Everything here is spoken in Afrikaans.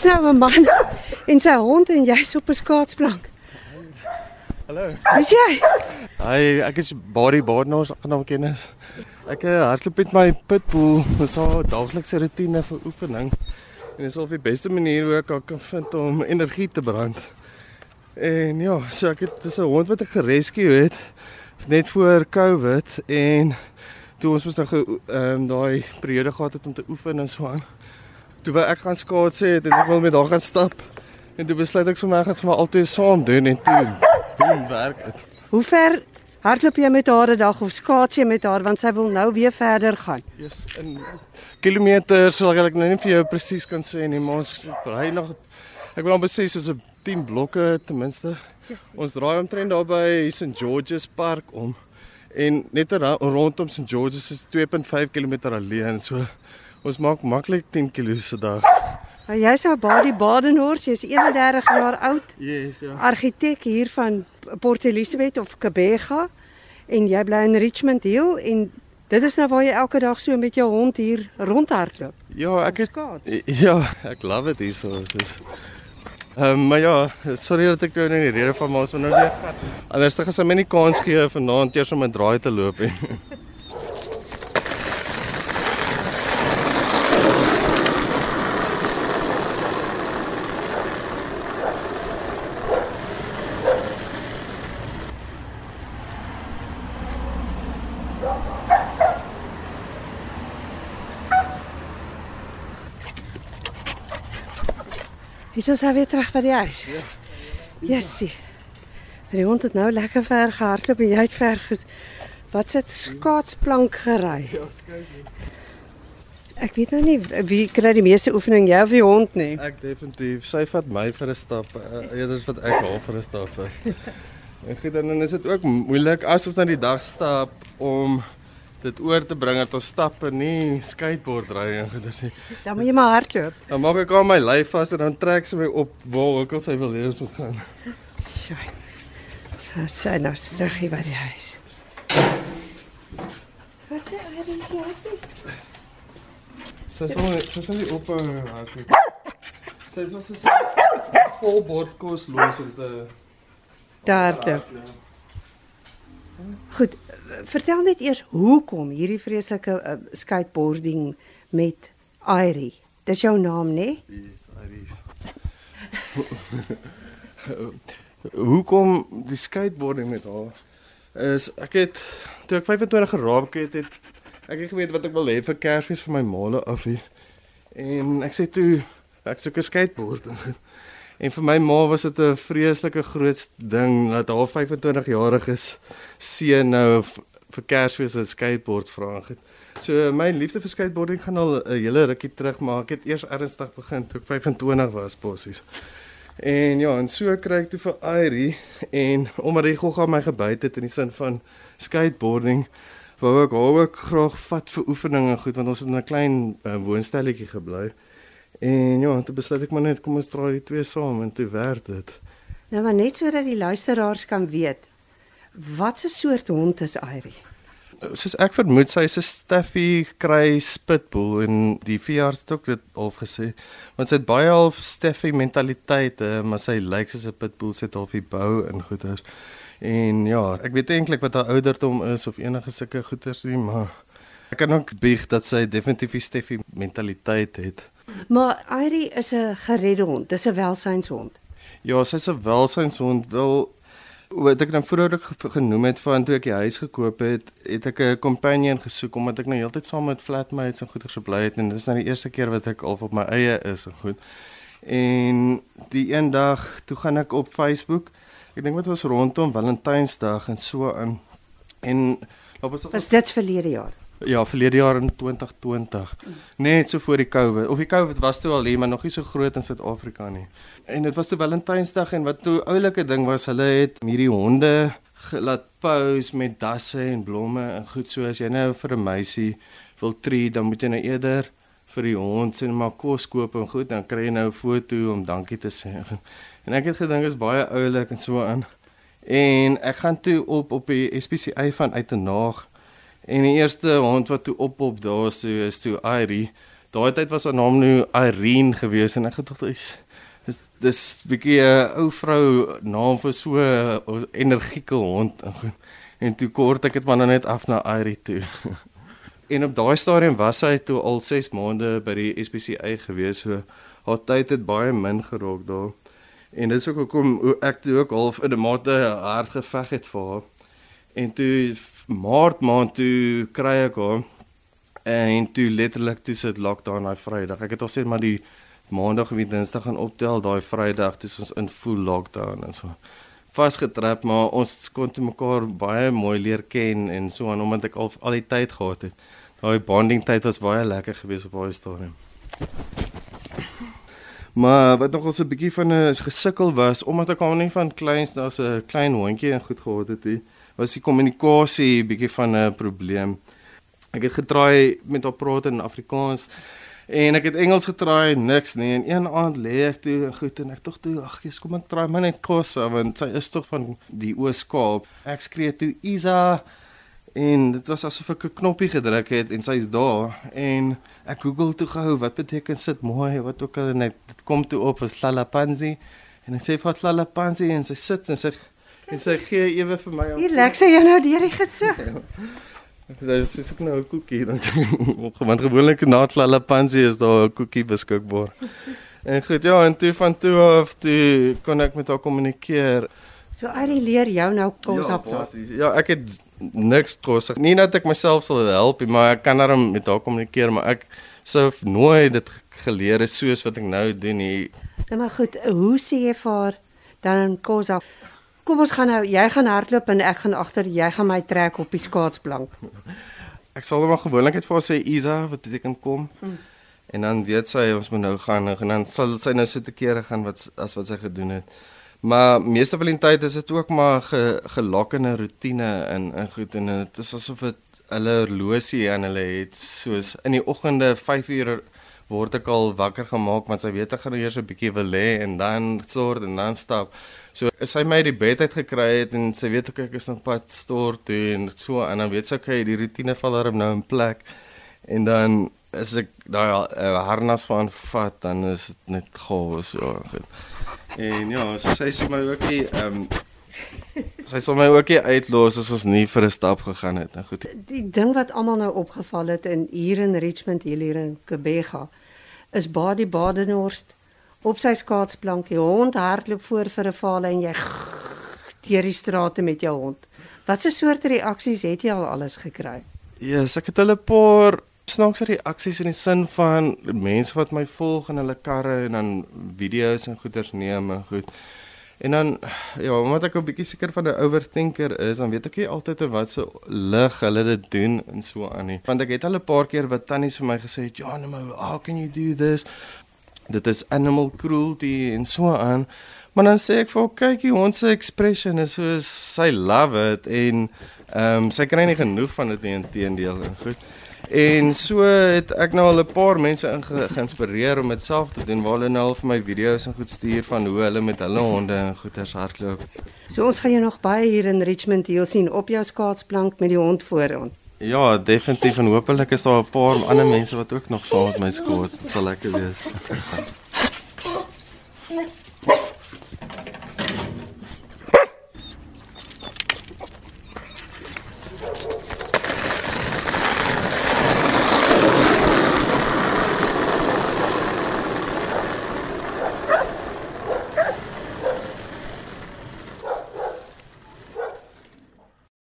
is nou 'n man en sy hond en jy's op 'n skaatsplank. Hallo. Wie's jy? Hi, ek is Barry Badenhorst, aangenaam kennis. Ek uh, hardloop met my pitbull, dis haar daaglikse rotine vir oefening. En dis al die beste manier hoe ek haar kan vind om energie te brand. En ja, so ek het dis 'n hond wat ek gerescue het net voor Covid en toe ons mos nog ehm um, daai periode gehad het om te oefen en so aan. Toe wou ek gaan skaats het en ek wil met haar gaan stap. En toe besluit ek sommer ek gaan sommer altyd saam doen en toe boem werk dit. Hoe ver hardloop jy met haar 'n dag of skaats jy met haar want sy wil nou weer verder gaan? Yes, in kilometers sal ek nou nie vir jou presies kan sê nie, maar ons ry nog ek wil amper sê soos 'n 10 blokke ten minste. Yes. Ons draai omtrent daar by St George's Park om en net rondom St George's is 2.5 km alleen, so ons maak maklik 10 km se dag. Nou jy's ou Badi Badenhorst, jy's 31 jaar oud. Yes, ja. Argitek hier van Port Elizabeth of Kebega en jy bly in Richmond Hill en dit is nou waar jy elke dag so met jou hond hier rondhardloop. Ja, ek het Ja, ek love dit hier so. Soos Ehm um, maar ja, sorry dat ek nou nie die rede van maar ons moet nou weer gaan. Anders dan gaan sy my nie kans gee vanaand eers om 'n draai te loop nie. Is ons weer terug by die huis? Ja. Jessie. Die hond het nou lekker ver gehardloop en jy het ver ges... Wat sit skaatsplank gery? Ja. Ek weet nou nie wie kry die meeste oefening, jy of die hond nie. Ek definitief. Sy vat my vir 'n stap. Uh, Eerder wat ek haar vir 'n stap. En goed dan is dit ook moeilik as ons nou die dag stap om dit oor te bring dat ons stap en nie skateboard ry en goeders nie. Dan moet jy maar hardloop. Dan maak ek al my lyf vas en dan trek sy my op waar ook al sy wil hê ons moet gaan. Sjoe. Dit sê nou terug hier by die huis. Wat sê hy dan sy happy? Sy sê sy sê op hardloop. Sy sê sy sê vol bord kos los om te Daar te. Goed, vertel net eers hoekom hierdie vreeslike uh, skateboarding met Airy. Dis jou naam, né? Yes, Iris. hoekom die skateboarding met haar? Is ek het toe ek 25 geraak het, het ek het geweet wat ek wil hê vir Kersfees vir my maale af hier. En ek sê toe ek soek 'n skateboard. En vir my ma was dit 'n vreeslike groot ding dat haar 25 jarige seun nou vir Kersfees 'n skateboard vra. So my liefde vir skateboarding gaan al 'n hele rukkie terug, maar ek het eers ernstig begin toe ek 25 was bossies. En ja, en so kry ek toe vir Airy en omdat hy gou-gou my gebyt het in die sin van skateboarding, wou ek haar ook graag vat vir oefeninge goed want ons het in 'n klein uh, woonstelletjie gebly. En ja, toe besluit ek maar net kom ons draai die twee saam en toe werk dit. Nou maar net sodat die luisteraars kan weet, wat 'n soort hond is Airy? Soos ek vermoed sy is 'n Staffy kry spitbull en die veearts het ook dit al gesê, want sy het baie half Staffy mentaliteit, maar sy lyk soos 'n pitbull sit half die bou in goeders. En ja, ek weet eintlik wat haar ouderdom is of enige sulke goeders nie, maar ek kan ook bieg dat sy definitief die Staffy mentaliteit het. Maar Airy is 'n geredde hond, dis 'n welsynshond. Ja, sy's 'n welsynshond. Wel wat ek nou vroeër genoem het van toe ek die huis gekoop het, het ek 'n companion gesoek omdat ek nou heeltyd saam met flatmates en goeie gebly het en dit is nou die eerste keer wat ek al op my eie is en goed. En die een dag toe gaan ek op Facebook. Ek dink dit was rondom Valentynsdag en so aan. En was, was dit verlede jaar? Ja, verlede jaar in 2020. Net so voor die COVID. Of die COVID was toe al hier, maar nog nie so groot in Suid-Afrika nie. En dit was toe Valentynsdag en wat toe oulike ding was, hulle het hierdie honde laat pose met dasse en blomme en goed so as jy nou vir 'n meisie wil tree, dan moet jy nou eerder vir die hond sien maar kos koop en goed, dan kry jy nou 'n foto om dankie te sê. En ek het gedink is baie oulik en so aan. En ek gaan toe op op die SPCA van uit 'n naag En die eerste hond wat toe op op daar so is toe Airy. daai tyd was haar naam nou Irene gewees en ek gedagte is dis dis 'n bietjie 'n ou vrou naam vir so 'n energieke hond. En toe kort ek dit maar nou net af na Irie toe. en op daai stadium was hy toe al 6 maande by die SPCA gewees so haar tyd het baie min geraak daar. En dit is ook hoekom ek toe ook half in 'n mate hard geveg het vir haar. En toe Maart maand toe kry ek haar en toe letterlik toe sit lockdown daai Vrydag. Ek het al sê maar die Maandag en Dinsdag gaan optel daai Vrydag toe ons in full lockdown en so vasgetrap maar ons kon te mekaar baie mooi leer ken en so aan omdat ek al al die tyd gehad het. Daai bonding tyd was baie lekker geweest op daai stadium. Maar wat nog ons 'n bietjie van 'n gesukkel was omdat ek al nie van kleins daar's 'n klein hondjie en goed gehad het nie, was die kommunikasie bietjie van 'n probleem. Ek het getraai met haar praat in Afrikaans en ek het Engels getraai niks nie en een aand lê ek toe en goed en ek tog toe ag jy's kom ek traai my net kos want sy is tog van die Oos-Kaap. Ek skree toe Isa en dit was asof ek 'n knoppie gedruk het en sy's daar en ek Google toe gehou wat beteken sit mooi wat ook al net dit kom toe op as Lalapanzi en ek sê vir Lalapanzi en sy sit en sy en sy gee ewe vir my. Hier lek sy jou nou deur die gesig. Ek sê dit is ook nou 'n koekie dan want gewoonlik na Lalapanzi is daar 'n koekie beskikbaar. En goed ja, en toe van toe af toe kon ek met haar kommunikeer. So Ari leer jou nou kos ja, op. basies. Ja, ek het niks kos. Nie dat ek myself sal help nie, maar ek kan daarom met haar kommunikeer, maar ek sou nooit dit geleer het soos wat ek nou doen nie. Nou maar goed, hoe sê jy vir haar dan kos op? Kom ons gaan nou, jy gaan hardloop en ek gaan agter, jy gaan my trek op die skaatsplank. Ek sal maar gewoonlik net vir haar sê Isa, wat beteken kom. Hmm. En dan weet sy ons moet nou gaan en dan sal sy nou so te kere gaan wat as wat sy gedoen het. Maar meeste van die tyd is dit ook maar ge, gelokkende rotine in in goed en dit is asof dit hulle horlosie aan hulle het soos in die oggende 5 uur word ek al wakker gemaak want sy weet ek gaan eers 'n bietjie wil lê en dan sort en dan stap. So sy my die bed uit gekry het en sy weet ek is op pad stort toe en so en dan weet sy okay die rotine val daarom nou in plek en dan as ek daai uh, harnas van vat dan is dit net gawe so goed. En ja, so sy sê my ook nie ehm um, sy sê my ook nie uitlos as ons nie vir 'n stap gegaan het. Nou goed. Die ding wat almal nou opgeval het in hier in Richmond hier in Kebega is Baadie Badenhorst op sy skaatsplank. Die hond hardloop voor vir 'n vaal en jy deur die strate met jou hond. Watse soort reaksies het jy al alles gekry? Ja, yes, ek het hulle 'n paar snaakse reaksies in die sin van mense wat my volg in hulle karre en dan video's en goeders neem en goed. En dan ja, omdat ek 'n bietjie seker van 'n overthinker is, dan weet ek nie altyd of wat so lig hulle dit doen en so aan nie. Want ek het al 'n paar keer wat tannies vir my gesê het, "Ja, nou, how can you do this?" Dit is animal cruelty en so aan. Maar dan sê ek vir haar, "Kyk, die hond se expression is so sy love it en ehm um, sy kry nie genoeg van dit nie inteendeel en goed." En so het ek nou al 'n paar mense geïnspireer om dit self te doen. Waar hulle nou al vir my video's en goed stuur van hoe hulle met hulle honde en goeters hardloop. So ons gaan jou nog baie hier in Richmond hier sien op jou skaatsplank met die hond voor ons. Ja, definitief en hopelik is daar 'n paar ander mense wat ook nog saam met my skaats. Dit sal lekker wees.